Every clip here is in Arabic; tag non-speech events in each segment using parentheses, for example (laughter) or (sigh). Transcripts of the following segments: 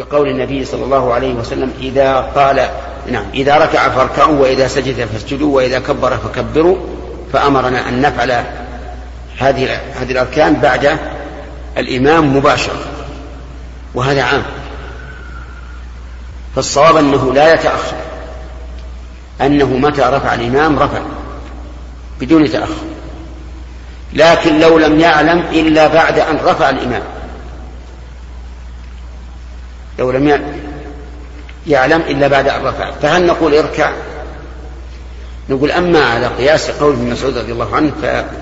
بقول النبي صلى الله عليه وسلم إذا قال نعم إذا ركع فاركعوا وإذا سجد فاسجدوا وإذا كبر فكبروا فأمرنا أن نفعل هذه هذه الأركان بعد الإمام مباشرة وهذا عام. فالصواب أنه لا يتأخر أنه متى رفع الإمام رفع بدون تأخر. لكن لو لم يعلم إلا بعد أن رفع الإمام. لو لم يعلم إلا بعد أن رفع فهل نقول اركع؟ نقول أما على قياس قول ابن مسعود رضي الله عنه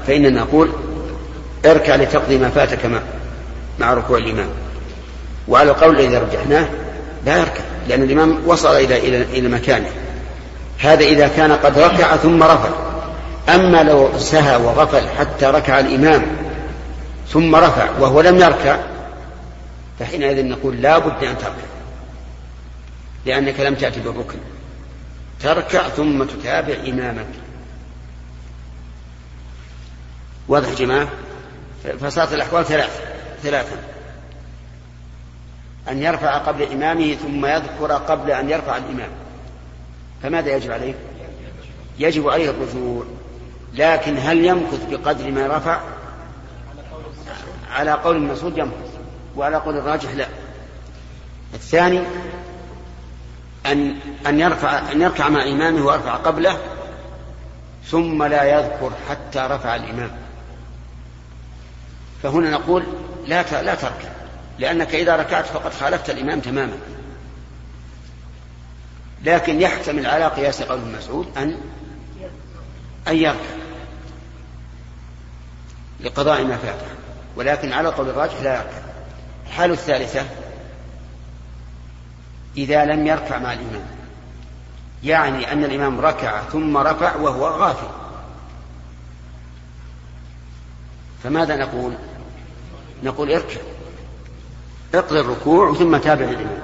فإننا نقول اركع لتقضي ما فاتك مع, مع ركوع الإمام. وعلى القول الذي رجحناه لا يركع لأن الإمام وصل إلى إلى إلى مكانه. هذا إذا كان قد ركع ثم رفع. أما لو سهى وغفل حتى ركع الإمام ثم رفع وهو لم يركع فحينئذ نقول لا بد أن تركع. لأنك لم تأتي بالركن. تركع ثم تتابع إمامك. واضح جماعة؟ فصارت الأحوال ثلاث ثلاثة. أن يرفع قبل إمامه ثم يذكر قبل أن يرفع الإمام. فماذا يجب عليه؟ يجب عليه الرجوع. لكن هل يمكث بقدر ما رفع؟ على قول المسعود يمكث. وعلى قول الراجح لا. الثاني أن أن يرفع أن يركع مع إمامه ويرفع قبله ثم لا يذكر حتى رفع الإمام. فهنا نقول لا لا تركع لأنك إذا ركعت فقد خالفت الإمام تماما. لكن يحتمل على قياس قول المسعود أن أن يركع لقضاء ما فاته ولكن على قول الراجح لا يركع. الحالة الثالثة إذا لم يركع مع الإمام يعني أن الإمام ركع ثم رفع وهو غافل. فماذا نقول؟ نقول اركع اقضي الركوع ثم تابع الإمام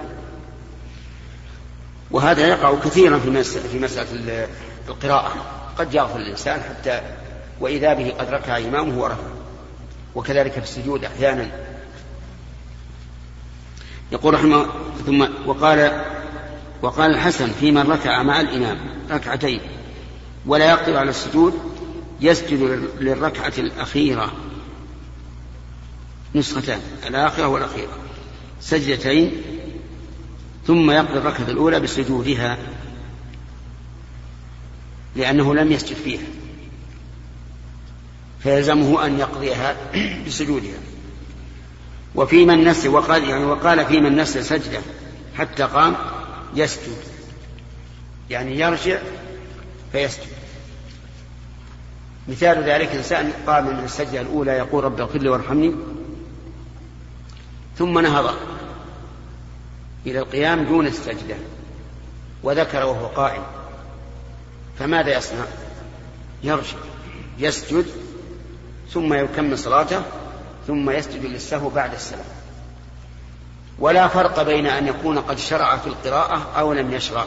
وهذا يقع كثيرا في في مسألة القراءة. قد يغفل الإنسان حتى وإذا به قد ركع إمامه ورفع. وكذلك في السجود أحيانا. يقول رحمه ثم وقال وقال الحسن في من ركع مع الإمام ركعتين ولا يقدر على السجود يسجد للركعة الأخيرة. نسختان الآخرة والأخيرة. سجدتين ثم يقضي الركعة الأولى بسجودها لأنه لم يسجد فيها. فيلزمه أن يقضيها (coughs) بسجودها. وفي من نسي وقال يعني وقال في من نسي سجدة حتى قام يسجد. يعني يرجع فيسجد. مثال ذلك إنسان قام من السجدة الأولى يقول رب اغفر لي وارحمني ثم نهض إلى القيام دون السجدة وذكر وهو قائم. فماذا يصنع؟ يرجع يسجد ثم يكمل صلاته ثم يسجد للسهو بعد السلام. ولا فرق بين أن يكون قد شرع في القراءة أو لم يشرع.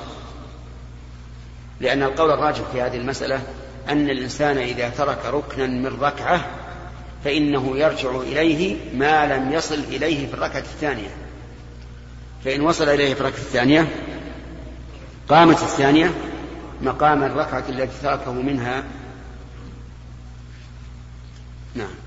لأن القول الراجح في هذه المسألة أن الإنسان إذا ترك ركنا من ركعة فإنه يرجع إليه ما لم يصل إليه في الركعة الثانية. فإن وصل إليه في الركعة الثانية قامت الثانية مقام الركعة التي تركه منها. نعم.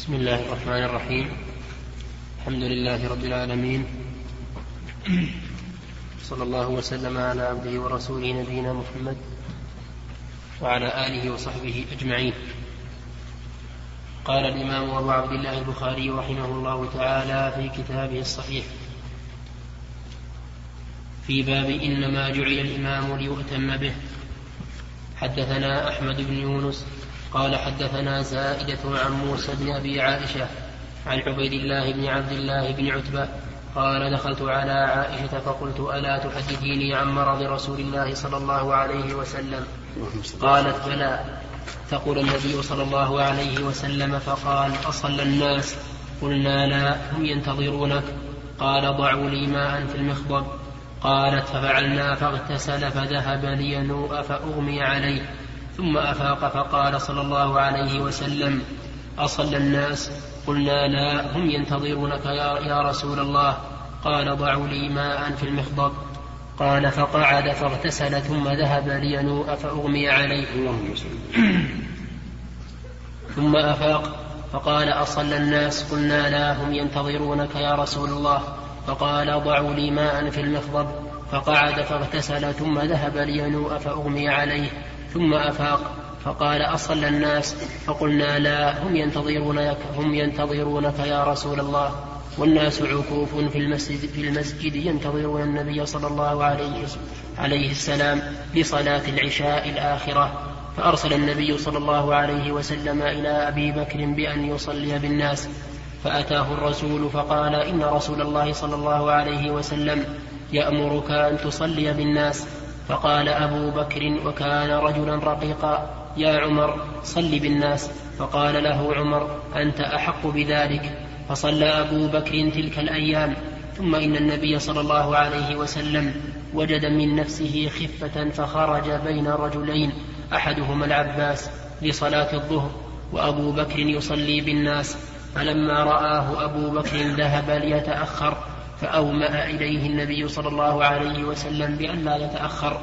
بسم الله الرحمن الرحيم. الحمد لله رب العالمين. صلى الله وسلم على عبده ورسوله نبينا محمد وعلى آله وصحبه أجمعين. قال الإمام أبو عبد الله البخاري رحمه الله تعالى في كتابه الصحيح في باب إنما جعل الإمام ليؤتم به. حدثنا أحمد بن يونس قال حدثنا زائدة عن موسى بن أبي عائشة عن عبيد الله بن عبد الله بن عتبة قال دخلت على عائشة فقلت ألا تحدثيني عن مرض رسول الله صلى الله عليه وسلم؟ قالت بلى. تقول النبي صلى الله عليه وسلم فقال أصلى الناس؟ قلنا لا هم ينتظرونك. قال ضعوا لي ماء في المخضب. قالت ففعلنا فاغتسل فذهب لينوء فأغمي عليه. ثم أفاق فقال صلى الله عليه وسلم أصلى الناس؟ قلنا لا هم ينتظرونك يا, يا رسول الله. قال ضعوا لي ماء في المخضب. قال فقعد فاغتسل ثم ذهب لينوء فأغمي عليه. ثم أفاق فقال أصلى الناس؟ قلنا لا هم ينتظرونك يا رسول الله. فقال ضعوا لي ماء في المخضب. فقعد فاغتسل ثم ذهب لينوء فأغمي عليه. ثم أفاق فقال أصلى الناس فقلنا لا هم ينتظرونك هم ينتظرونك يا رسول الله. والناس عكوف في المسجد في المسجد ينتظرون النبي صلى الله عليه عليه السلام لصلاة العشاء الآخرة. فأرسل النبي صلى الله عليه وسلم إلى أبي بكر بأن يصلي بالناس. فأتاه الرسول فقال إن رسول الله صلى الله عليه وسلم يأمرك أن تصلي بالناس. فقال أبو بكر وكان رجلا رقيقا يا عمر صل بالناس. فقال له عمر أنت أحق بذلك. فصلى أبو بكر تلك الأيام. ثم إن النبي صلى الله عليه وسلم وجد من نفسه خفة فخرج بين رجلين أحدهما العباس لصلاة الظهر وأبو بكر يصلي بالناس. فلما رآه أبو بكر ذهب ليتأخر. فأومأ إليه النبي صلى الله عليه وسلم بأن لا يتأخر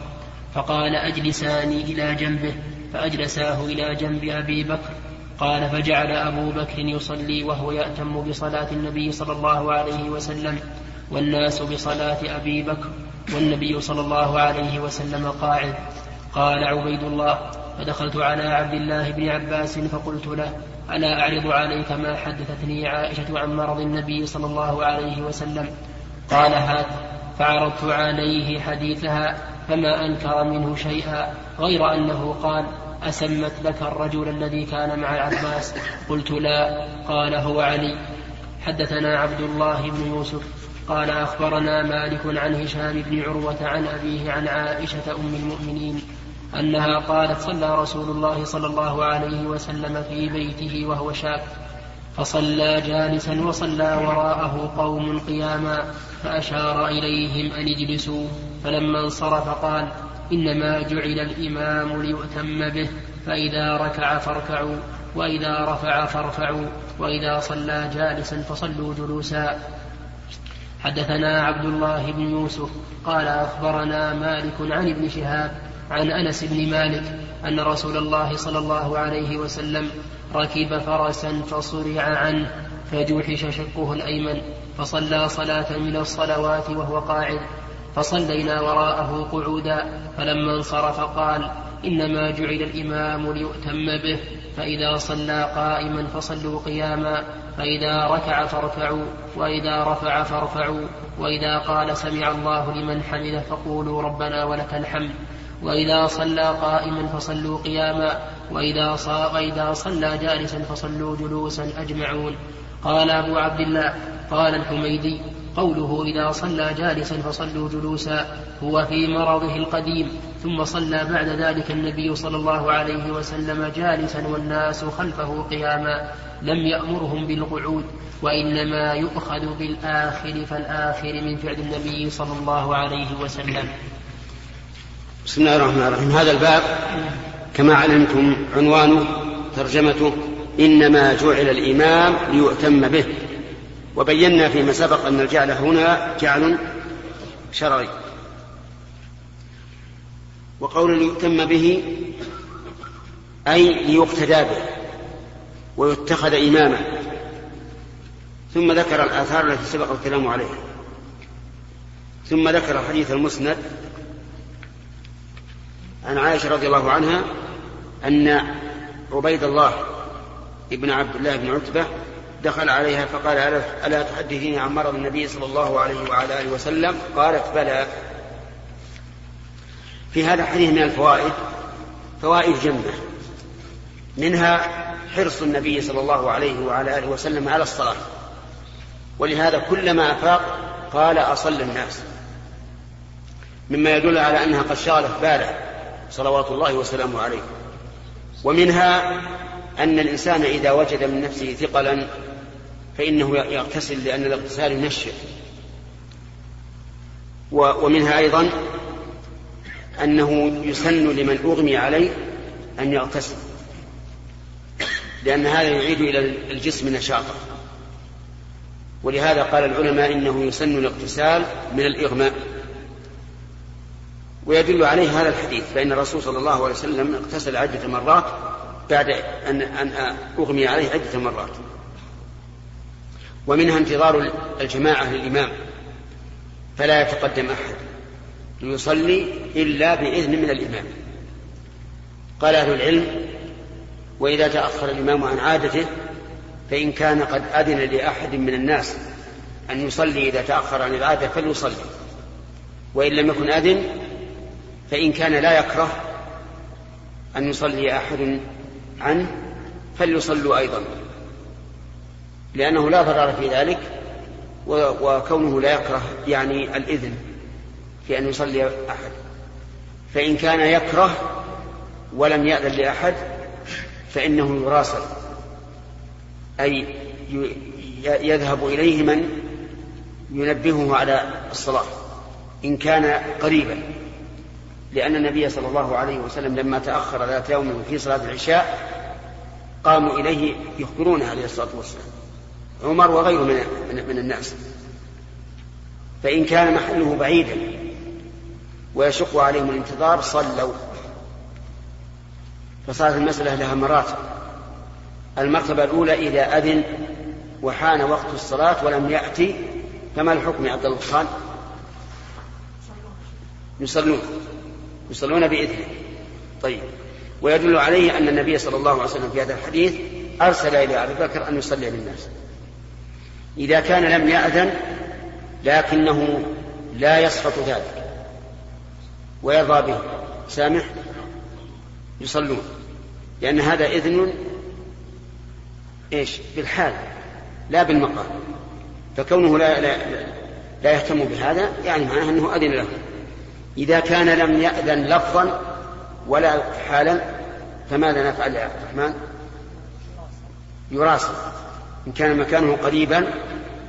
فقال أجلساني إلى جنبه. فأجلساه إلى جنب أبي بكر. قال فجعل أبو بكر يصلي وهو يأتم بصلاة النبي صلى الله عليه وسلم والناس بصلاة أبي بكر والنبي صلى الله عليه وسلم قاعد. قال عبيد الله فدخلت على عبد الله بن عباس فقلت له ألا أعرض عليك ما حدثتني عائشة عن مرض النبي صلى الله عليه وسلم؟ قال هات فعرضت عليه حديثها فما أنكر منه شيئا غير أنه قال أسمت لك الرجل الذي كان مع العباس قلت لا قال هو علي. حدثنا عبد الله بن يوسف قال أخبرنا مالك عن هشام بن عروة عن أبيه عن عائشة أم المؤمنين أنها قالت صلى رسول الله صلى الله عليه وسلم في بيته وهو شاك فصلى جالسا وصلى وراءه قوم قياما فأشار إليهم أن اجلسوا فلما انصرف قال إنما جعل الإمام ليؤتم به فإذا ركع فاركعوا وإذا رفع فارفعوا وإذا صلى جالسا فصلوا جلوسا. حدثنا عبد الله بن يوسف قال أخبرنا مالك عن ابن شهاب عن أنس بن مالك أن رسول الله صلى الله عليه وسلم ركب فرسا فصرع عنه فجوحش شقه الأيمن فصلى صلاة من الصلوات وهو قاعد فصلينا وراءه قعودا فلما انصرف قال إنما جعل الإمام ليؤتم به فإذا صلى قائما فصلوا قياما فإذا ركع فاركعوا وإذا رفع فارفعوا وإذا قال سمع الله لمن حمده فقولوا ربنا ولك الحمد. وإذا صلى قائما فصلوا قياما وإذا, وإذا صلى جالسا فصلوا جلوسا أجمعون. قال أبو عبد الله قال الحميدي قوله إذا صلى جالسا فصلوا جلوسا هو في مرضه القديم ثم صلى بعد ذلك النبي صلى الله عليه وسلم جالسا والناس خلفه قياما لم يأمرهم بالقعود وإنما يؤخذ بالآخر فالآخر من فعل النبي صلى الله عليه وسلم. بسم الله الرحمن الرحيم. هذا الباب كما علمتم عنوانه ترجمته إنما جعل الإمام ليؤتم به. وبينا فيما سبق أن الجعل هنا جعل شرعي. وقول ليؤتم به أي ليقتدى به ويتخذ إماما ثم ذكر الآثار التي سبق الكلام عليها. ثم ذكر حديث المسند عن عائشة رضي الله عنها أن عبيد الله ابن عبد الله بن عتبة دخل عليها فقال ألا تحدثيني عن مرض النبي صلى الله عليه وعلى آله وسلم؟ قالت بلى. في هذا الحديث من الفوائد فوائد جمة. منها حرص النبي صلى الله عليه وعلى آله وسلم على الصلاة. ولهذا كلما أفاق قال أصل الناس. مما يدل على أنها قد شغلت باله. صلوات الله وسلامه عليه. ومنها أن الإنسان إذا وجد من نفسه ثقلا فإنه يغتسل لأن الاغتسال ينشف. ومنها أيضا أنه يسن لمن أغمي عليه أن يغتسل لأن هذا يعيد إلى الجسم نشاطا ولهذا قال العلماء إنه يسن الاغتسال من الإغماء. ويدل عليه هذا الحديث فإن الرسول صلى الله عليه وسلم اغتسل عدة مرات بعد أن أن أغمي عليه عدة مرات. ومنها انتظار الجماعة للإمام فلا يتقدم أحد ليصلي إلا بإذن من الإمام. قال أهل العلم وإذا تأخر الإمام عن عادته فإن كان قد أذن لأحد من الناس أن يصلي إذا تأخر عن العادة فليصلي وإن لم يكن أذن فإن كان لا يكره أن يصلي أحد عنه فليصلوا أيضا لأنه لا ضرر في ذلك وكونه لا يكره يعني الإذن في أن يصلي أحد. فإن كان يكره ولم يأذن لأحد فإنه يراسل أي يذهب إليه من ينبهه على الصلاة إن كان قريبا. لأن النبي صلى الله عليه وسلم لما تأخر ذات يوم في صلاة العشاء قاموا إليه يخبرونه عليه الصلاة والسلام. عمر وغيره من, من الناس. فإن كان محله بعيدا ويشق عليهم الانتظار صلوا. فصارت المسألة لها مراتب. المرتبة الأولى إذا أذن وحان وقت الصلاة ولم يأتي فما الحكم يا عبد الله خان؟ يصلون. يصلون بإذنه. طيب. ويدل عليه أن النبي صلى الله عليه وسلم في هذا الحديث أرسل إلى أبي بكر أن يصلي بالناس إذا كان لم يأذن لكنه لا يسقط ذلك. ويرضى به. سامح؟ يصلون. لأن هذا إذن إيش؟ بالحال. لا بالمقام. فكونه لا, لا, لا يهتم بهذا يعني معناه أنه أذن له. إذا كان لم يأذن لفظا ولا حالا فماذا نفعل يا عبد الرحمن؟ يراسل. إن كان مكانه قريبا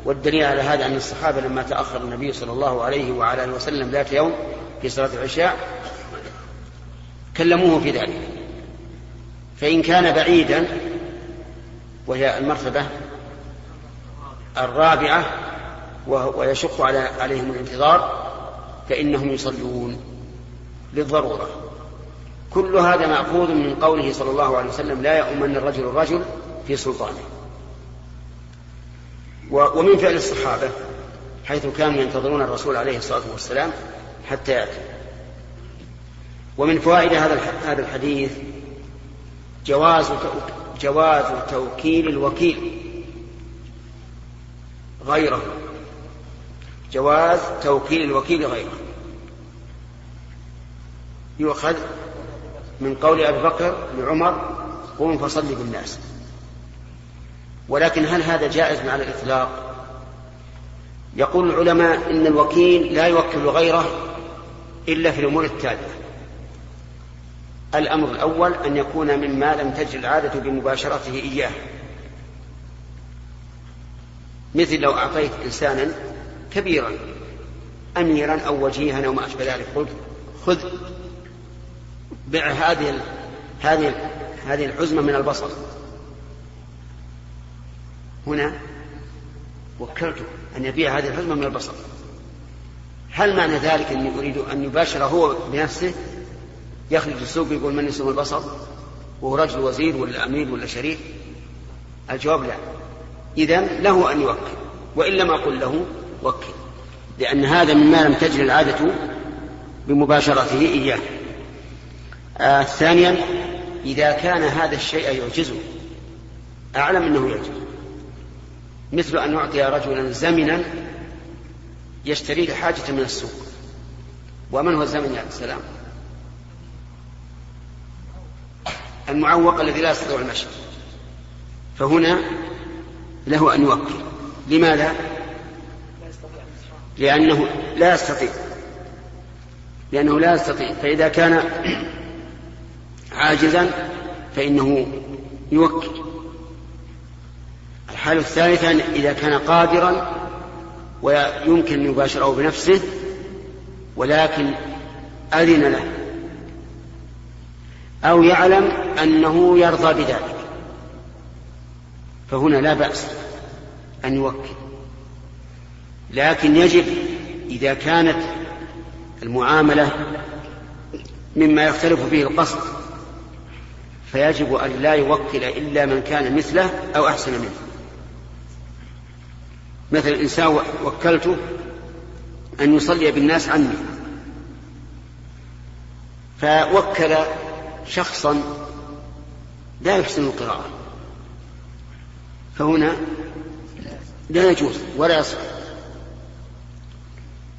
والدليل على هذا أن الصحابة لما تأخر النبي صلى الله عليه وعلى آله وسلم ذات يوم في صلاة العشاء كلموه في ذلك. فإن كان بعيدا وهي المرتبة الرابعة ويشق على عليهم الانتظار فإنهم يصلون للضرورة. كل هذا مأخوذ من قوله صلى الله عليه وسلم لا يؤمن الرجل الرجل في سلطانه. ومن فعل الصحابة حيث كانوا ينتظرون الرسول عليه الصلاة والسلام حتى يأتي. ومن فوائد هذا هذا الحديث جواز جواز توكيل الوكيل غيره. جواز توكيل الوكيل غيره. يؤخذ من قول أبي بكر لعمر قوم فصلي بالناس. ولكن هل هذا جائز مع الإطلاق؟ يقول العلماء إن الوكيل لا يوكل غيره إلا في الأمور التالية. الأمر الأول أن يكون مما لم تجر العادة بمباشرته إياه. مثل لو أعطيت إنسانا كبيرا اميرا أو وجيها أو ما أشبه ذلك. قلت خذ بع هذه هذه هذه الحزمه من البصل هنا وكلته أن يبيع هذه الحزمة من البصل هل معنى ذلك أني أريد أن يباشر هو بنفسه؟ يخرج السوق يقول من يسوم البصل وهو رجل وزير ولا أمير ولا شريف؟ الجواب لا. إذا له أن يوكل وإن لم أقل له وكل. لأن هذا مما لم تجري العادة بمباشرته إياه. آه ثانيا إذا كان هذا الشيء يعجزه أعلم أنه يعجز. مثل أن يعطي رجلا زمنا يشتري لحاجة من السوق. ومن هو الزمن يا السلام المعوق الذي لا يستطيع المشي. فهنا له أن يوكل. لماذا؟ لأنه لا يستطيع. لأنه لا يستطيع. فإذا كان عاجزا فإنه يوكل. الحالة الثالثة إذا كان قادرا ويمكن أن يباشره بنفسه ولكن أذن له أو يعلم أنه يرضى بذلك فهنا لا بأس أن يوكل. لكن يجب إذا كانت المعاملة مما يختلف فيه القصد فيجب أن لا يوكل إلا من كان مثله أو أحسن منه. مثل إنسان وكلته أن يصلي بالناس عني. فوكل شخصا لا يحسن القراءة. فهنا لا يجوز ولا يصح.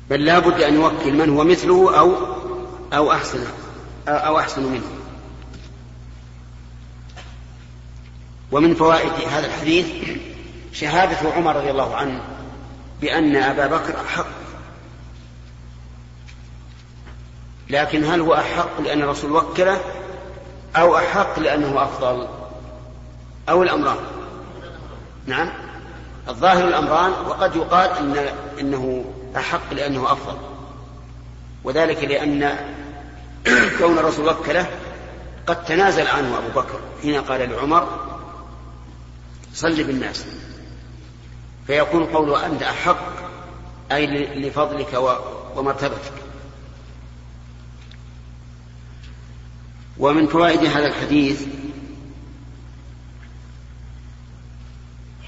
بل لا بد أن يوكل من هو مثله أو أو أحسن أو أحسن منه. ومن فوائد هذا الحديث شهادة عمر رضي الله عنه بأن أبا بكر أحق. لكن هل هو أحق لأن الرسول وكله أو أحق لأنه أفضل؟ أو الأمران؟ نعم. الظاهر الأمران وقد يقال إن إنه أحق لأنه أفضل. وذلك لأن كون الرسول وكله قد تنازل عنه أبو بكر حين قال لعمر صل بالناس. فيكون قوله أنت أحق أي لفضلك ومرتبتك. ومن فوائد هذا الحديث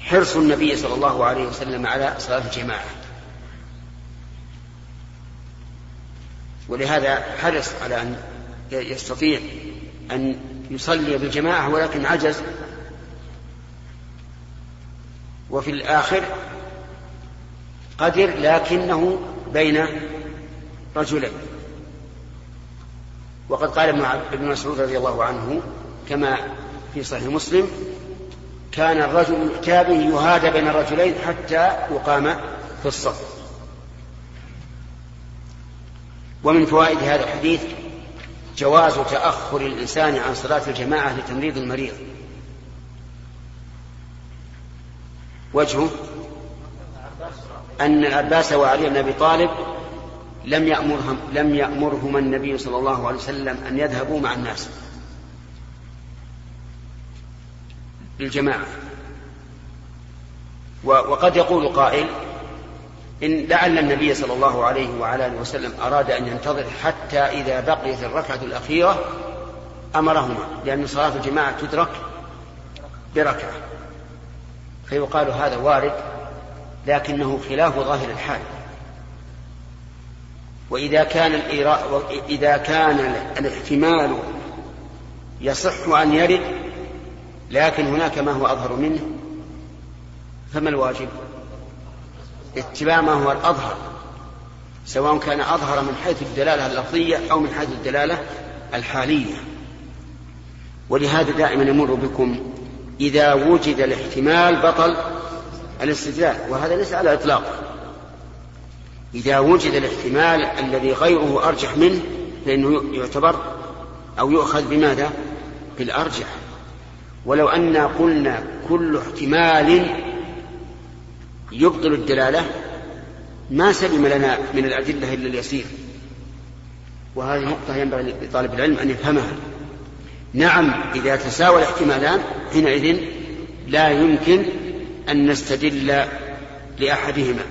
حرص النبي صلى الله عليه وسلم على صلاة الجماعة. ولهذا حرص على أن يستطيع أن يصلي بالجماعة ولكن عجز. وفي الآخر قدر لكنه بين رجلين. وقد قال ابن مسعود رضي الله عنه كما في صحيح مسلم كان الرجل يؤتى به يهادى بين الرجلين حتى يقام في الصف. ومن فوائد هذا الحديث جواز تأخر الإنسان عن صلاة الجماعة لتمريض المريض. وجهه أن العباس وعلي بن أبي طالب لم يأمرهم لم يأمرهما النبي صلى الله عليه وسلم أن يذهبوا مع الناس للجماعة. وقد يقول قائل إن لعل النبي صلى الله عليه وعلى آله وسلم أراد أن ينتظر حتى إذا بقيت الركعة الأخيرة أمرهما لأن صلاة الجماعة تدرك بركعة فيقال هذا وارد لكنه خلاف ظاهر الحال وإذا كان الإيراء إذا كان الاحتمال يصح أن يرد لكن هناك ما هو أظهر منه فما الواجب؟ اتباع ما هو الأظهر سواء كان أظهر من حيث الدلالة اللفظية أو من حيث الدلالة الحالية. ولهذا دائما يمر بكم إذا وجد الاحتمال بطل الاستدلال وهذا ليس على إطلاق إذا وجد الاحتمال الذي غيره أرجح منه فإنه يعتبر أو يؤخذ بماذا؟ بالأرجح. ولو أنا قلنا كل احتمال يبطل الدلالة ما سلم لنا من الأدلة إلا اليسير. وهذه نقطة ينبغي لطالب العلم أن يفهمها. نعم إذا تساوى الاحتمالان حينئذ لا يمكن أن نستدل لأحدهما.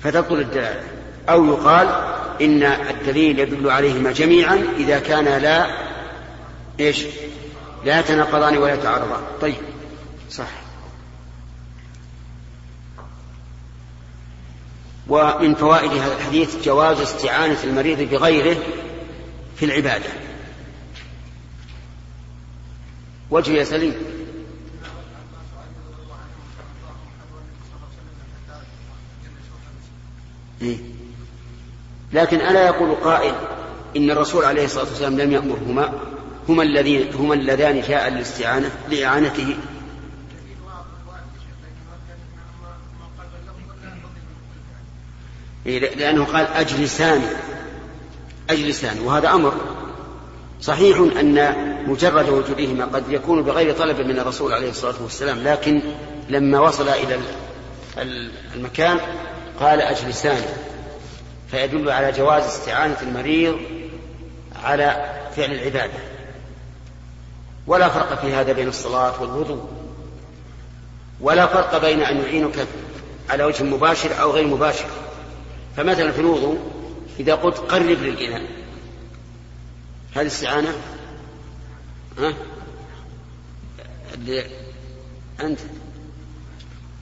فتبطل الدلالة. أو يقال إن الدليل يدل عليهما جميعا إذا كان لا إيش؟ لا يتناقضان ولا يتعارضان. طيب. صح ومن فوائد هذا الحديث جواز استعانة المريض بغيره في العبادة. وجه يا سليم. إيه؟ لكن ألا يقول قائل إن الرسول عليه الصلاة والسلام لم يأمرهما هما الذين هما اللذان جاء للاستعانة لإعانته لأنه قال أجلسان. أجلسان وهذا أمر. صحيح أن مجرد وجودهما قد يكون بغير طلب من الرسول عليه الصلاة والسلام لكن لما وصل إلى المكان قال أجلسان. فيدل على جواز استعانة المريض على فعل العبادة. ولا فرق في هذا بين الصلاة والوضوء. ولا فرق بين أن يعينك على وجه مباشر أو غير مباشر. فمثلا في الوضوء إذا قلت قرب للإناء هذه استعانة؟ ها؟ أنت؟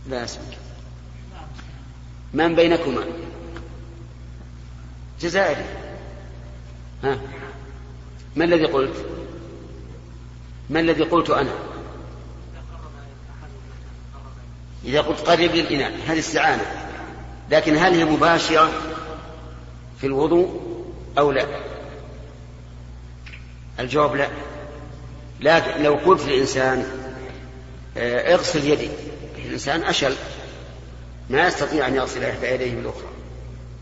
لا اسمك من بينكما؟ جزائري. ها؟ ما الذي قلت؟ ما الذي قلت أنا؟ إذا قلت قرب للإناء هذه استعانة. لكن هل هي مباشرة في الوضوء أو لا؟ الجواب لا. لكن لو قلت للإنسان آه، اغسل يدي الإنسان أشل. ما يستطيع أن يغسل إحدى يديه بالأخرى.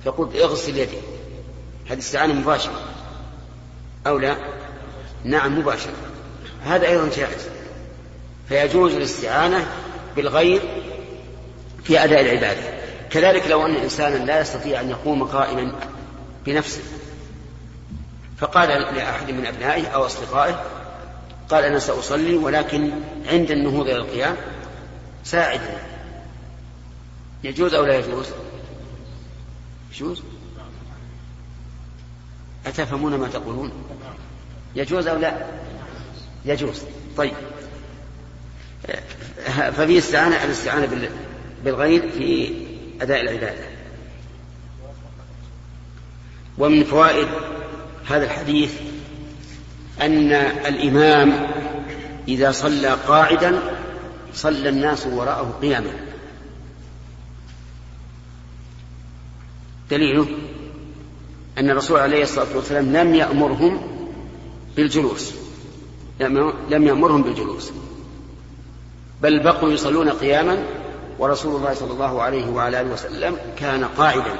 فقلت اغسل يدي هذه استعانة مباشرة. أو لا؟ نعم مباشرة. هذا أيضا جائز. فيجوز الاستعانة بالغير في أداء العبادة. كذلك لو أن إنسانا لا يستطيع أن يقوم قائما بنفسه فقال لأحد من أبنائه أو أصدقائه قال أنا سأصلي ولكن عند النهوض إلى القيام ساعدني يجوز أو لا يجوز؟ يجوز. أتفهمون ما تقولون؟ يجوز أو لا؟ يجوز. طيب. ففي استعانة الاستعانة بالغير في أداء العبادة. ومن فوائد هذا الحديث أن الإمام إذا صلى قاعدا صلى الناس وراءه قياما. دليله أن الرسول عليه الصلاة والسلام لم يأمرهم بالجلوس. لم يأمرهم بالجلوس. بل بقوا يصلون قياما ورسول الله صلى الله عليه وعلى آله وسلم كان قاعدا.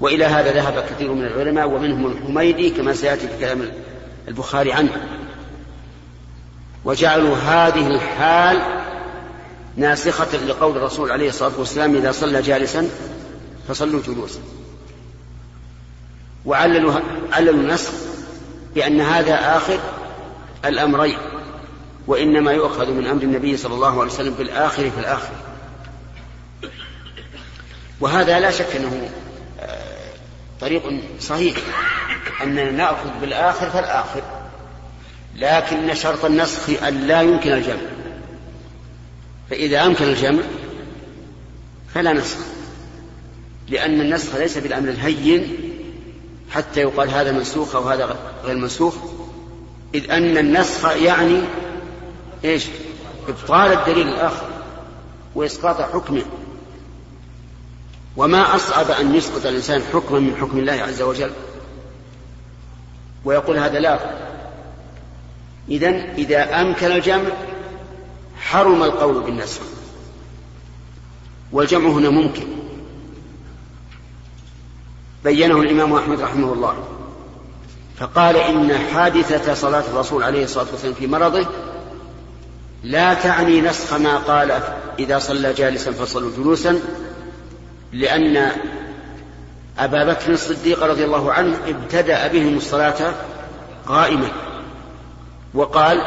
وإلى هذا ذهب كثير من العلماء ومنهم الحميدي كما سيأتي في كلام البخاري عنه. وجعلوا هذه الحال ناسخة لقول الرسول عليه الصلاة والسلام إذا صلى جالسا فصلوا جلوسا. وعللوا عللوا النسخ بأن هذا آخر الأمرين. وإنما يؤخذ من أمر النبي صلى الله عليه وسلم بالآخر في الآخر. وهذا لا شك أنه آه، طريق صحيح. أننا نأخذ بالآخر فالآخر. لكن شرط النسخ أن لا يمكن الجمع. فإذا أمكن الجمع فلا نسخ. لأن النسخ ليس بالأمر الهين حتى يقال هذا منسوخ أو هذا غير منسوخ. إذ أن النسخ يعني إيش؟ إبطال الدليل الآخر وإسقاط حكمه. وما أصعب أن يسقط الإنسان حكما من حكم الله عز وجل؟ ويقول هذا لا. إذا إذا أمكن الجمع حرم القول بالنسخ. والجمع هنا ممكن. بينه الإمام أحمد رحمه الله. فقال إن حادثة صلاة الرسول عليه الصلاة والسلام في مرضه لا تعني نسخ ما قال إذا صلى جالسا فصلوا جلوسا لأن أبا بكر الصديق رضي الله عنه ابتدأ بهم الصلاة قائما. وقال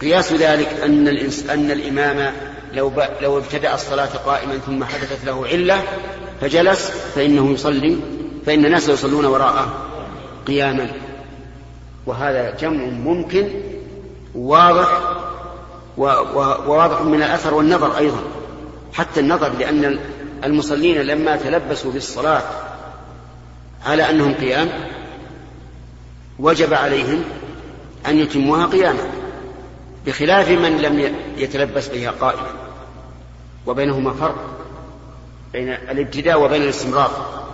قياس ذلك أن, أن الإمام لو, لو ابتدأ الصلاة قائما ثم حدثت له علة فجلس فإنه يصلي فإن الناس يصلون وراءه قياما. وهذا جمع ممكن واضح وواضح من الأثر والنظر أيضا. حتى النظر لأن المصلين لما تلبسوا بالصلاة على أنهم قيام وجب عليهم أن يتموها قياما بخلاف من لم يتلبس بها قائما. وبينهما فرق بين الابتداء وبين الاستمرار.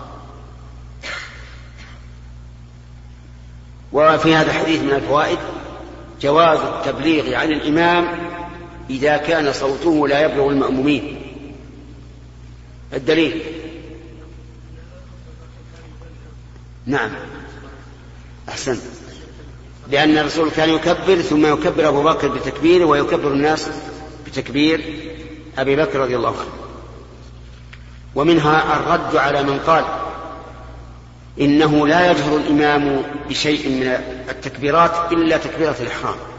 وفي هذا الحديث من الفوائد جواز التبليغ عن الإمام إذا كان صوته لا يبلغ المأمومين. الدليل. نعم. أحسنت لأن الرسول كان يكبر ثم يكبر أبو بكر بتكبيره ويكبر الناس بتكبير أبي بكر رضي الله عنه. ومنها الرد على من قال إنه لا يجهر الإمام بشيء من التكبيرات إلا تكبيرة الإحرام.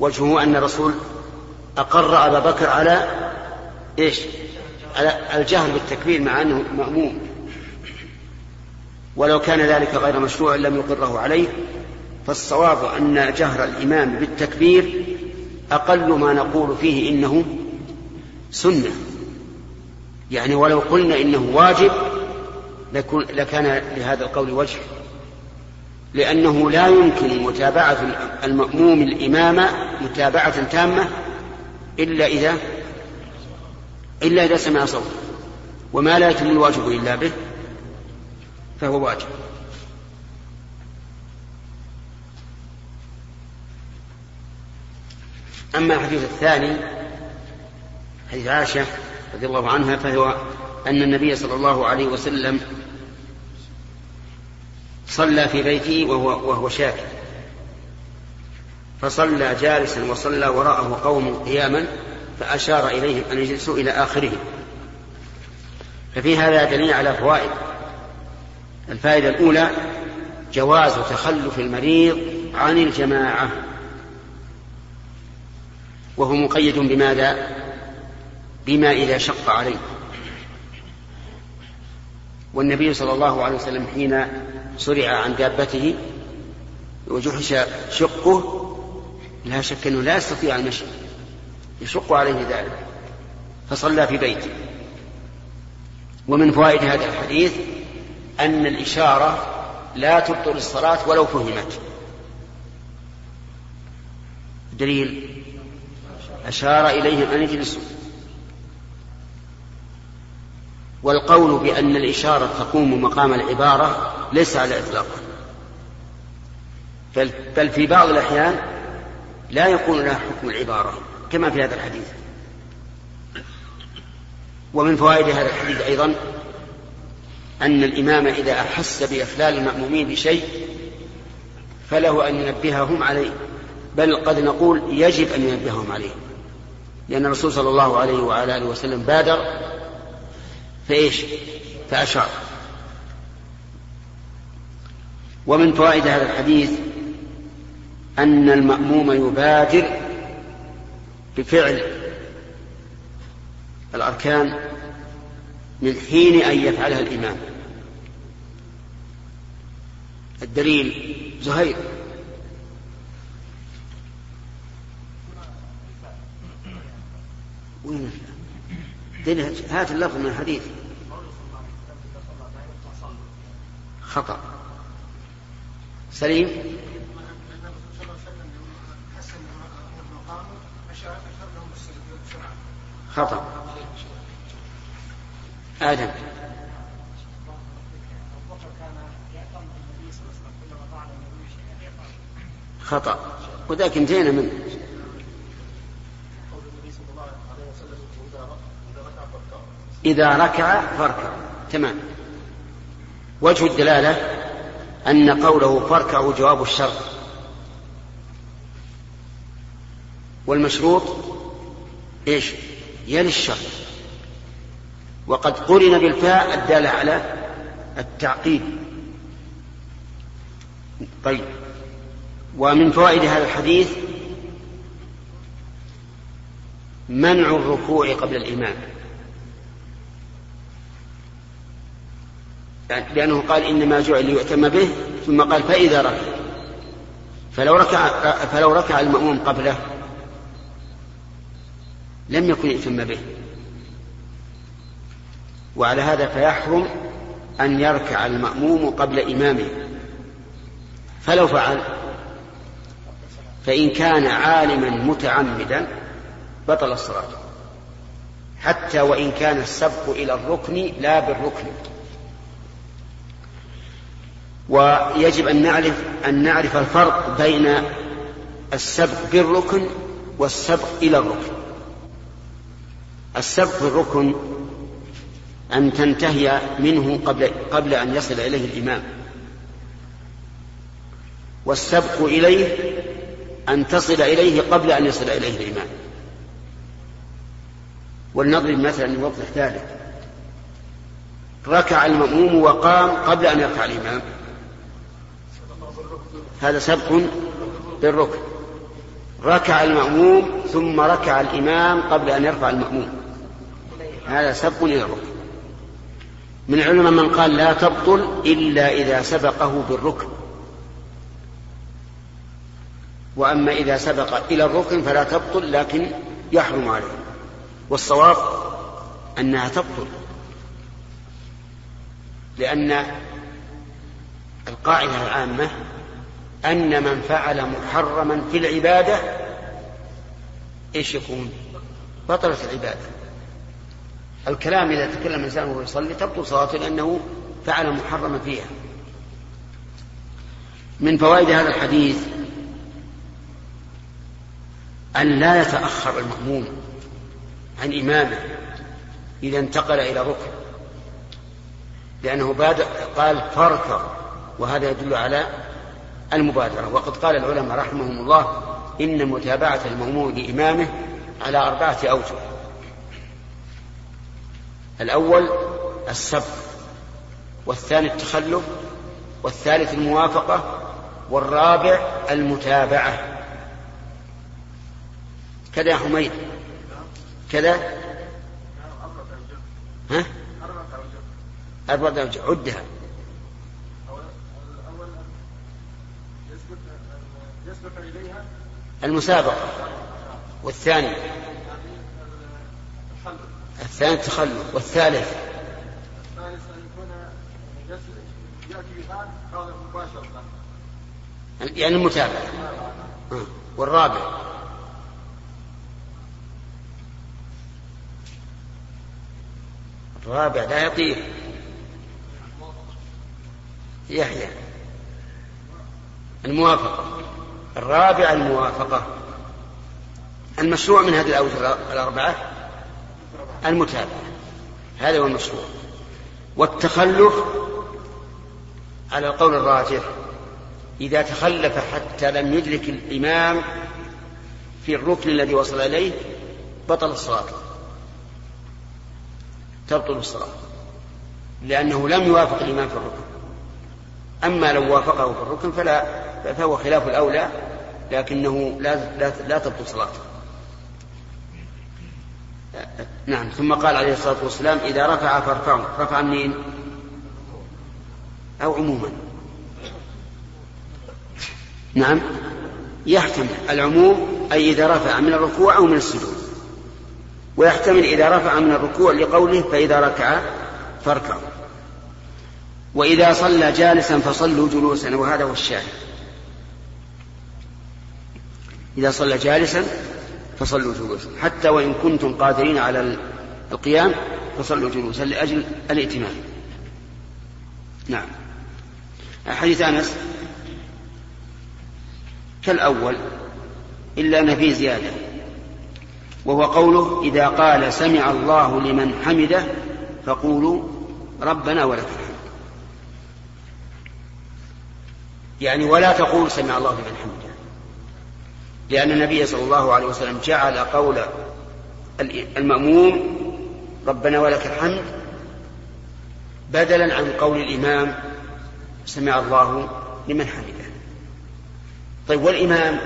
وجهه أن الرسول أقر أبا بكر على إيش؟ على الجهر بالتكبير مع أنه مأموم. ولو كان ذلك غير مشروع لم يقره عليه فالصواب أن جهر الإمام بالتكبير أقل ما نقول فيه إنه سنة. يعني ولو قلنا إنه واجب لكان لهذا القول وجه. لأنه لا يمكن متابعة المأموم الإمام متابعة تامة إلا إذا إلا إذا سمع صوته وما لا يتم الواجب إلا به فهو واجب. أما الحديث الثاني حديث عائشة رضي الله عنها فهو أن النبي صلى الله عليه وسلم صلى في بيته وهو, وهو شاك فصلى جالسا وصلى وراءه قوم قياما فأشار إليهم أن يجلسوا إلى آخره ففي هذا دليل على فوائد. الفائدة الأولى جواز تخلف المريض عن الجماعة. وهو مقيد بماذا؟ بما إذا شق عليه. والنبي صلى الله عليه وسلم حين صرع عن دابته وجحش شقه لا شك أنه لا يستطيع المشي يشق عليه ذلك فصلى في بيته. ومن فوائد هذا الحديث أن الإشارة لا تبطل الصلاة ولو فهمت. دليل أشار إليهم أن يجلسوا والقول بأن الإشارة تقوم مقام العبارة ليس على إطلاق. بل في بعض الأحيان لا يكون لها حكم العبارة كما في هذا الحديث. ومن فوائد هذا الحديث أيضا أن الإمام إذا أحس بإخلال المأمومين بشيء فله أن ينبههم عليه بل قد نقول يجب أن ينبههم عليه. لأن الرسول صلى الله عليه وعلى آله وسلم بادر فإيش فأشار ومن فوائد هذا الحديث أن المأموم يبادر بفعل الأركان من حين أن يفعلها الإمام. الدليل زهير. وين هات اللفظ من الحديث. خطأ. سليم. خطأ. آدم. خطأ. وذاك انتهينا منه. إذا ركع فاركع. تمام. وجه الدلالة. أن قوله فاركعوا جواب الشرط. والمشروط إيش؟ يلي الشرط. وقد قرن بالفاء الدالة على التعقيد. طيب. ومن فوائد هذا الحديث منع الركوع قبل الإمام. لأنه قال إنما جعل ليؤتم به ثم قال فإذا ركع. فلو ركع فلو ركع المأموم قبله لم يكن يؤتم به. وعلى هذا فيحرم أن يركع المأموم قبل إمامه. فلو فعل فإن كان عالما متعمدا بطل الصلاة. حتى وإن كان السبق إلى الركن لا بالركن. ويجب أن نعرف أن نعرف الفرق بين السبق بالركن والسبق إلى الركن. السبق بالركن أن تنتهي منه قبل, قبل أن يصل إليه الإمام. والسبق إليه أن تصل إليه قبل أن يصل إليه الإمام. ولنضرب مثلا يوضح ذلك. ركع المأموم وقام قبل أن يركع الإمام. هذا سبق بالركن. ركع المأموم ثم ركع الإمام قبل أن يرفع المأموم. هذا سبق إلى الركن. من العلماء من قال لا تبطل إلا إذا سبقه بالركن. وأما إذا سبق إلى الركن فلا تبطل لكن يحرم عليه. والصواب أنها تبطل. لأن القاعدة العامة أن من فعل محرما في العبادة إيش يكون؟ بطلت العبادة. الكلام إذا تكلم الإنسان وهو يصلي تبطل صلاته لأنه فعل محرما فيها. من فوائد هذا الحديث أن لا يتأخر المأموم عن إمامة إذا انتقل إلى ركن لأنه بادئ قال فاركض وهذا يدل على المبادرة. وقد قال العلماء رحمهم الله إن متابعة المأموم لإمامه على أربعة أوجه. الأول السبق والثاني التخلف والثالث الموافقة والرابع المتابعة. كذا يا حميد. كذا؟ ها؟ أربعة أوجه. عدها. المسابقة. والثاني. الثاني التخلف. والثالث. يعني المتابعة. آه. والرابع. الرابع لا يطير. يحيى. الموافقة. الرابع الموافقة. المشروع من هذه الأوجه الأربعة المتابعة. هذا هو المشروع. والتخلف على القول الراجح إذا تخلف حتى لم يدرك الإمام في الركن الذي وصل إليه بطل الصلاة. تبطل الصلاة. لأنه لم يوافق الإمام في الركن. أما لو وافقه في الركن فلا فهو خلاف الأولى لكنه لا لا, لا تبطل صلاته. نعم ثم قال عليه الصلاة والسلام إذا رفع فارفعوا رفع منين؟ أو عموما. نعم يحتمل العموم أي إذا رفع من الركوع أو من السجود. ويحتمل إذا رفع من الركوع لقوله فإذا ركع فاركعوا. وإذا صلى جالسا فصلوا جلوسا وهذا هو الشاهد. إذا صلى جالسا فصلوا جلوسا. حتى وإن كنتم قادرين على القيام فصلوا جلوسا لأجل الائتمام نعم. حديث أنس. كالأول إلا أن فيه زيادة. وهو قوله إذا قال سمع الله لمن حمده فقولوا ربنا ولك الحمد. يعني ولا تقول سمع الله لمن حمده. لأن النبي صلى الله عليه وسلم جعل قول المأموم ربنا ولك الحمد بدلا عن قول الإمام سمع الله لمن حمده. طيب والإمام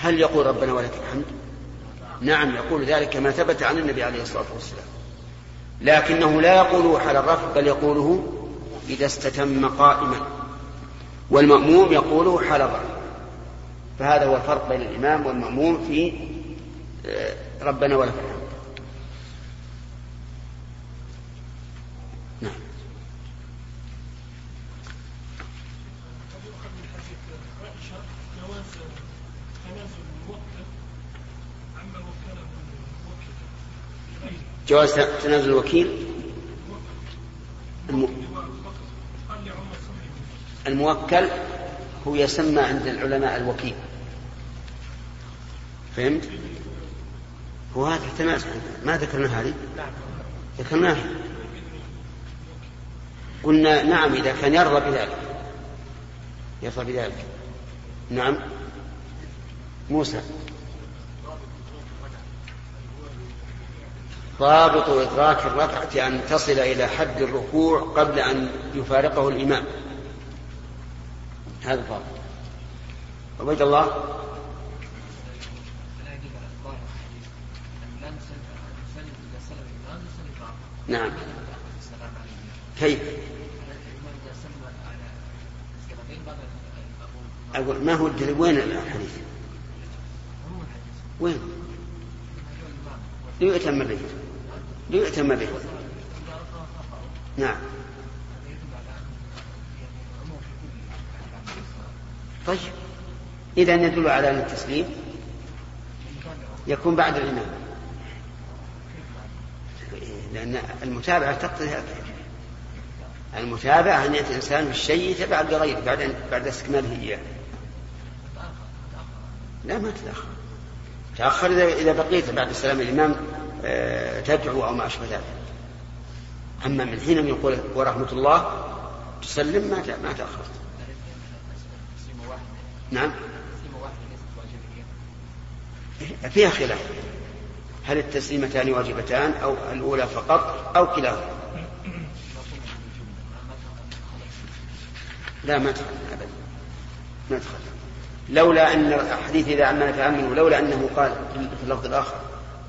هل يقول ربنا ولك الحمد؟ نعم يقول ذلك كما ثبت عن النبي عليه الصلاة والسلام. لكنه لا يقوله حال الرفع بل يقوله إذا استتم قائما. والمأموم يقوله حال فهذا هو الفرق بين الإمام والمأموم في آه، ربنا ولك الحمد. نعم. جواز تنازل الوكيل؟ الموكل هو يسمى عند العلماء الوكيل. فهمت؟ هو هذا تنازع ما ذكرنا هذه؟ ذكرناه قلنا نعم إذا كان يرضى بذلك. يرضى بذلك. نعم. موسى. ضابط إدراك الركعة أن تصل إلى حد الركوع قبل أن يفارقه الإمام. هذا ضابط عبيد الله؟ نعم. كيف؟ أقول ما هو الدليل؟ وين الحديث؟ وين؟ ليؤتم به ليؤتم به نعم. طيب. إذا يدل على أن التسليم يكون بعد الإمام. لأن المتابعة تقتضي هذا المتابعة أن يأتي الإنسان بالشيء يتبع لغيره بعد بعد استكماله إياه. لا ما تتأخر تأخر إذا بقيت بعد السلام الإمام آه، تدعو أو ما أشبه ذلك. أما من حين يقول ورحمة الله تسلم ما ما تأخرت. نعم. فيها. خلاف. هل التسليمتان واجبتان أو الأولى فقط أو كلاهما؟ لا ما تخل أبدا. ما تخل لولا أن الحديث إذا أمن فأمنوا لولا أنه قال في اللفظ الآخر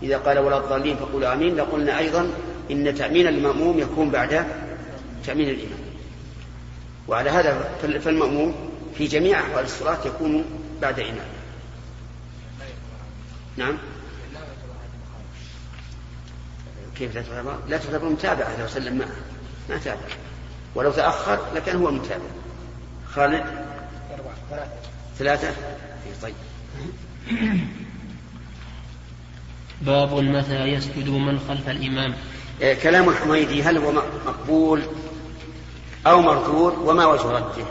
إذا قال ولا الضالين فقولوا آمين لقلنا أيضا إن تأمين المأموم يكون بعد تأمين الإمام وعلى هذا فالمأموم في جميع أحوال الصلاة يكون بعد إمام نعم. كيف لا تعتبر؟ لا تعتبر متابعة. لو سلم معه ما تابع. ولو تأخر لكان هو المتابع خالد؟ ثلاثة. طيب. باب متى يسجد من خلف الإمام. إيه، كلام الحميدي هل هو مقبول أو مردود؟ وما وجه رده؟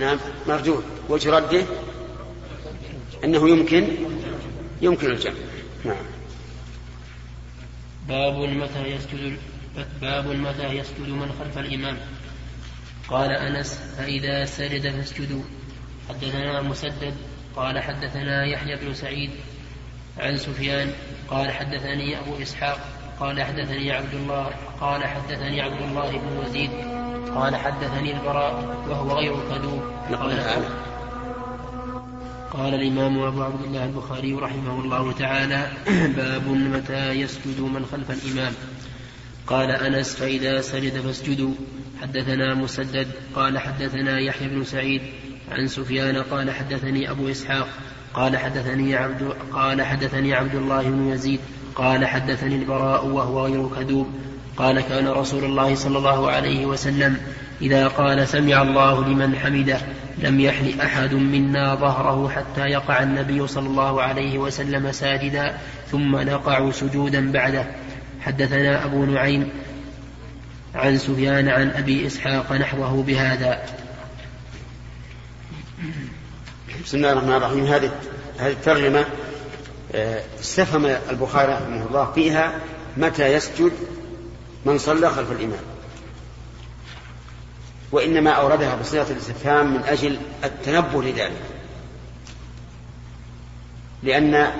نعم مردود وجه رده؟ أنه يمكن يمكن الجمع. نعم. باب متى يسجد باب متى يسجد من خلف الإمام؟ قال أنس فإذا سجد فاسجدوا. حدثنا مسدد قال حدثنا يحيى بن سعيد عن سفيان قال حدثني أبو إسحاق قال حدثني عبد الله قال حدثني عبد الله بن يزيد. قال حدثني البراء وهو غير كذوب قال, قال الإمام أبو عبد الله البخاري رحمه الله تعالى باب متى يسجد من خلف الإمام. قال أنس فإذا سجد فاسجدوا. حدثنا مسدد قال حدثنا يحيى بن سعيد. عن سفيان قال حدثني أبو إسحاق. قال حدثني عبد قال حدثني عبد الله بن يزيد. قال حدثني البراء وهو غير كذوب قال كان رسول الله صلى الله عليه وسلم إذا قال سمع الله لمن حمده لم يحن أحد منا ظهره حتى يقع النبي صلى الله عليه وسلم ساجدا ثم نقع سجودا بعده. حدثنا أبو نعيم عن سفيان عن أبي إسحاق نحوه بهذا. بسم الله الرحمن الرحيم. هذه هذه الترجمة استفهم البخاري رحمه الله فيها متى يسجد من صلى خلف الإمام. وإنما أوردها بصيغة الاستفهام من أجل التنبه لذلك. لأن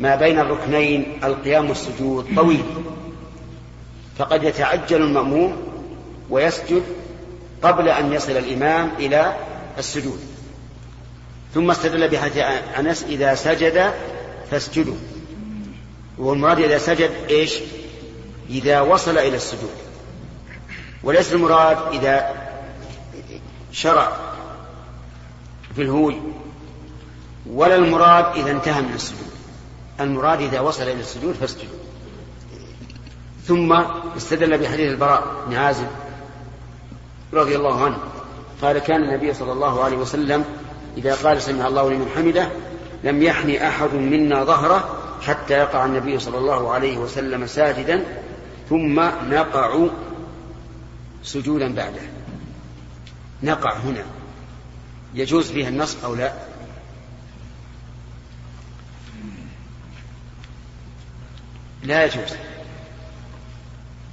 ما بين الركنين القيام والسجود طويل. فقد يتعجل المأموم ويسجد قبل أن يصل الإمام إلى السجود. ثم استدل بحديث أنس إذا سجد فاسجدوا. والمراد إذا سجد إيش؟ إذا وصل إلى السجود. وليس المراد إذا شرع في الهوي ولا المراد إذا انتهى من السجود. المراد إذا وصل إلى السجود فاسجدوا. ثم استدل بحديث البراء بن عازب رضي الله عنه قال كان النبي صلى الله عليه وسلم إذا قال سمع الله لمن حمده لم يحن أحد منا ظهره حتى يقع النبي صلى الله عليه وسلم ساجدا ثم نقع سجودا بعده. نقع هنا. يجوز فيها النصب أو لا؟ لا يجوز.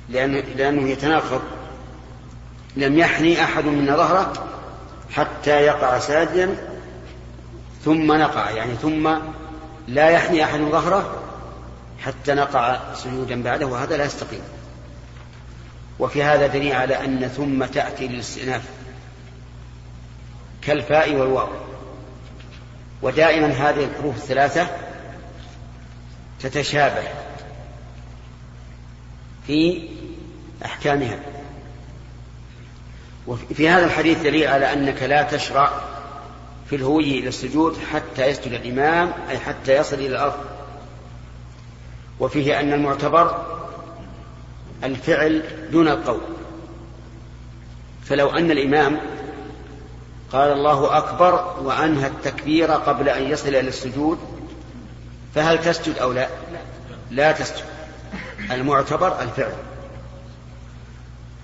لأنه, لأنه يتناقض. لم يحني أحد من ظهره حتى يقع ساجدا ثم نقع يعني ثم لا يحني أحد ظهره حتى نقع سجودا بعده وهذا لا يستقيم. وفي هذا دليل على أن ثم تأتي للاستئناف كالفاء والواو. ودائما هذه الحروف الثلاثة تتشابه في أحكامها. وفي هذا الحديث دليل على أنك لا تشرع في الهوي إلى السجود حتى يسجد الإمام أي حتى يصل إلى الأرض. وفيه أن المعتبر الفعل دون القول. فلو أن الإمام قال الله أكبر وأنهى التكبير قبل أن يصل إلى السجود فهل تسجد أو لا؟ لا تسجد. المعتبر الفعل.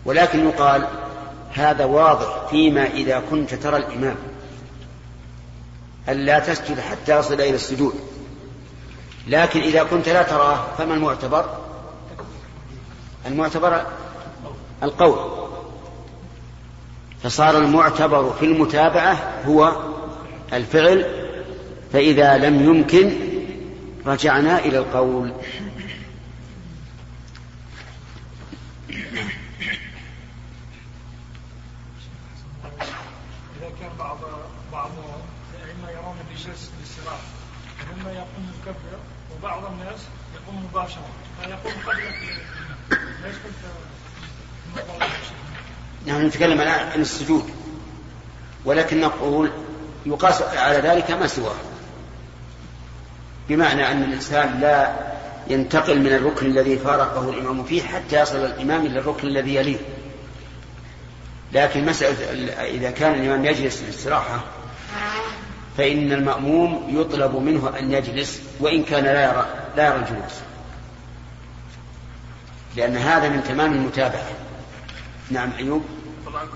ولكن يقال هذا واضح فيما إذا كنت ترى الإمام. ألا تسجد حتى يصل إلى السجود. لكن إذا كنت لا تراه فما المعتبر؟ المعتبر القول. فصار المعتبر في المتابعة هو الفعل فإذا لم يمكن رجعنا إلى القول إذا كان بعض بعض الأئمة يرون بجلسة الاستراحة ثم يقوم مكبر وبعض الناس يقوم مباشرة فيقوم قبل لا يدخل نحن نتكلم الآن عن السجود ولكن نقول يقاس على ذلك ما سواه. بمعنى أن الإنسان لا ينتقل من الركن الذي فارقه الإمام فيه حتى يصل الإمام إلى الركن الذي يليه. لكن مسألة إذا كان الإمام يجلس للاستراحة فإن المأموم يطلب منه أن يجلس وإن كان لا يرى لا يرى الجلوس. لأن هذا من تمام المتابعة. نعم أيوب. طبعا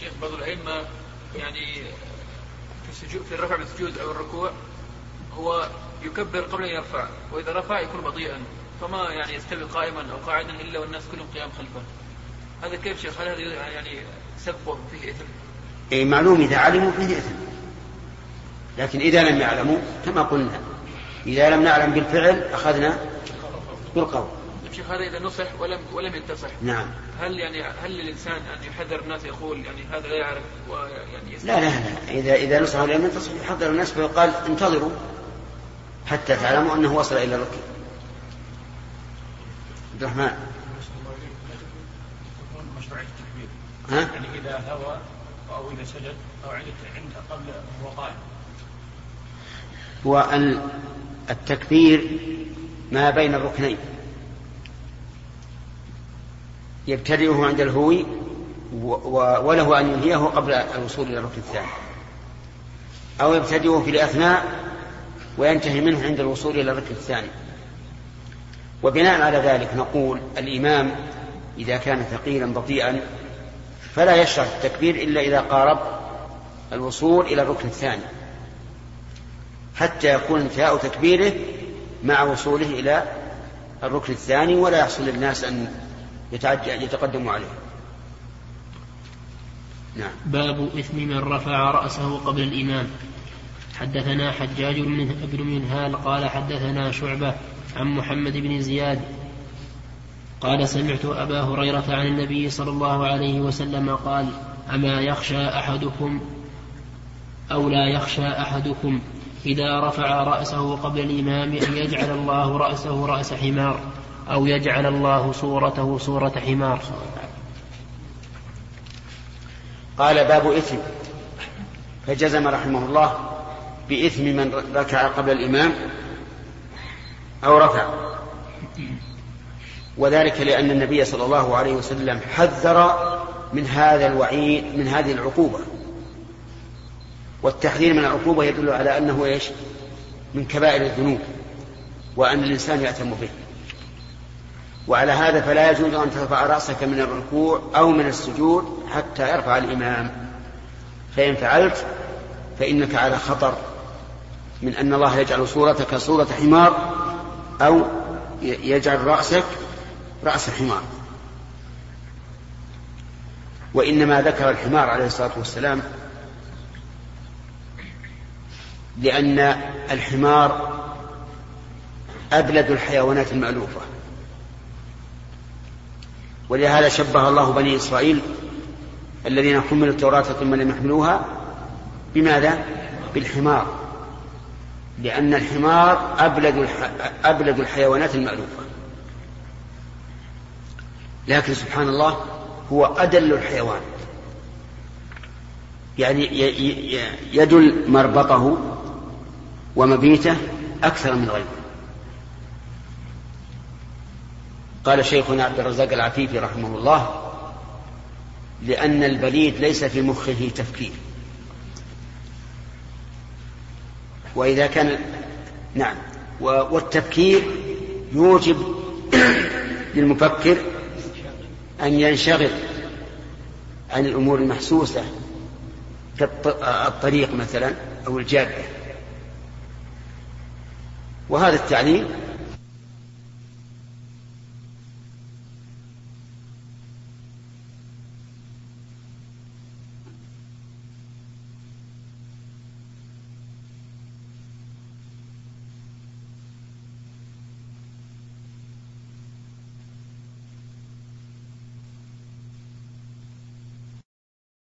شيخ بعض الأئمة يعني في السجود في الرفع بالسجود أو الركوع هو يكبر قبل أن يرفع وإذا رفع يكون بطيئا فما يعني يستوي قائما أو قاعدا إلا والناس كلهم قيام خلفه. هذا كيف شيخ؟ هل هذا يعني سبب فيه إثم؟ أي معلوم إذا علموا فيه إثم. لكن إذا لم يعلموا كما قلنا إذا لم نعلم بالفعل أخذنا بالقول. شيخ هذا إذا نصح ولم ولم ينتصح نعم. هل يعني هل للإنسان أن يحذر الناس يقول يعني هذا لا يعرف ويعني لا لا لا. إذا إذا نصح ولم ينتصح يحذر الناس فيقال انتظروا حتى تعلموا أنه وصل إلى الركن عبد الرحمن. التكبير ها؟ يعني إذا هوى أو إذا سجد أو عند عند قبل وهو قائم هو التكبير ما بين الركنين. يبتدئه عند الهوي وله أن ينهيه قبل الوصول إلى الركن الثاني. أو يبتدئه في الأثناء وينتهي منه عند الوصول إلى الركن الثاني. وبناء على ذلك نقول الإمام إذا كان ثقيلا بطيئا فلا يشرع التكبير إلا إذا قارب الوصول إلى الركن الثاني. حتى يكون انتهاء تكبيره مع وصوله إلى الركن الثاني ولا يحصل للناس أن يتقدموا عليه. نعم. باب إثم من رفع رأسه قبل الإمام حدثنا حجاج بن منهال قال حدثنا شعبة عن محمد بن زياد قال سمعت أبا هريرة عن النبي صلى الله عليه وسلم قال أما يخشى أحدكم أو لا يخشى أحدكم إذا رفع رأسه قبل الإمام أن يجعل الله رأسه رأس حمار. أو يجعل الله صورته صورة حمار. قال باب إثم. فجزم رحمه الله بإثم من ركع قبل الإمام أو رفع. وذلك لأن النبي صلى الله عليه وسلم حذر من هذا الوعيد من هذه العقوبة. والتحذير من العقوبة يدل على أنه إيش؟ من كبائر الذنوب وأن الإنسان يأتم به. وعلى هذا فلا يجوز أن ترفع رأسك من الركوع أو من السجود حتى يرفع الإمام. فإن فعلت فإنك على خطر من أن الله يجعل صورتك صورة حمار أو يجعل رأسك رأس حمار. وإنما ذكر الحمار عليه الصلاة والسلام لأن الحمار أبلد الحيوانات المألوفة. ولهذا شبه الله بني إسرائيل الذين حملوا التوراة ثم لم يحملوها بماذا؟ بالحمار. لأن الحمار أبلد, الح... أبلد الحيوانات المألوفة. لكن سبحان الله هو أدل الحيوان. يعني يدل مربطه ومبيته أكثر من غيره. قال شيخنا عبد الرزاق العفيفي رحمه الله لأن البليد ليس في مخه تفكير. وإذا كان نعم والتفكير يوجب (coughs) للمفكر أن ينشغل عن الأمور المحسوسة كالطريق مثلا أو الجادة. وهذا التعليم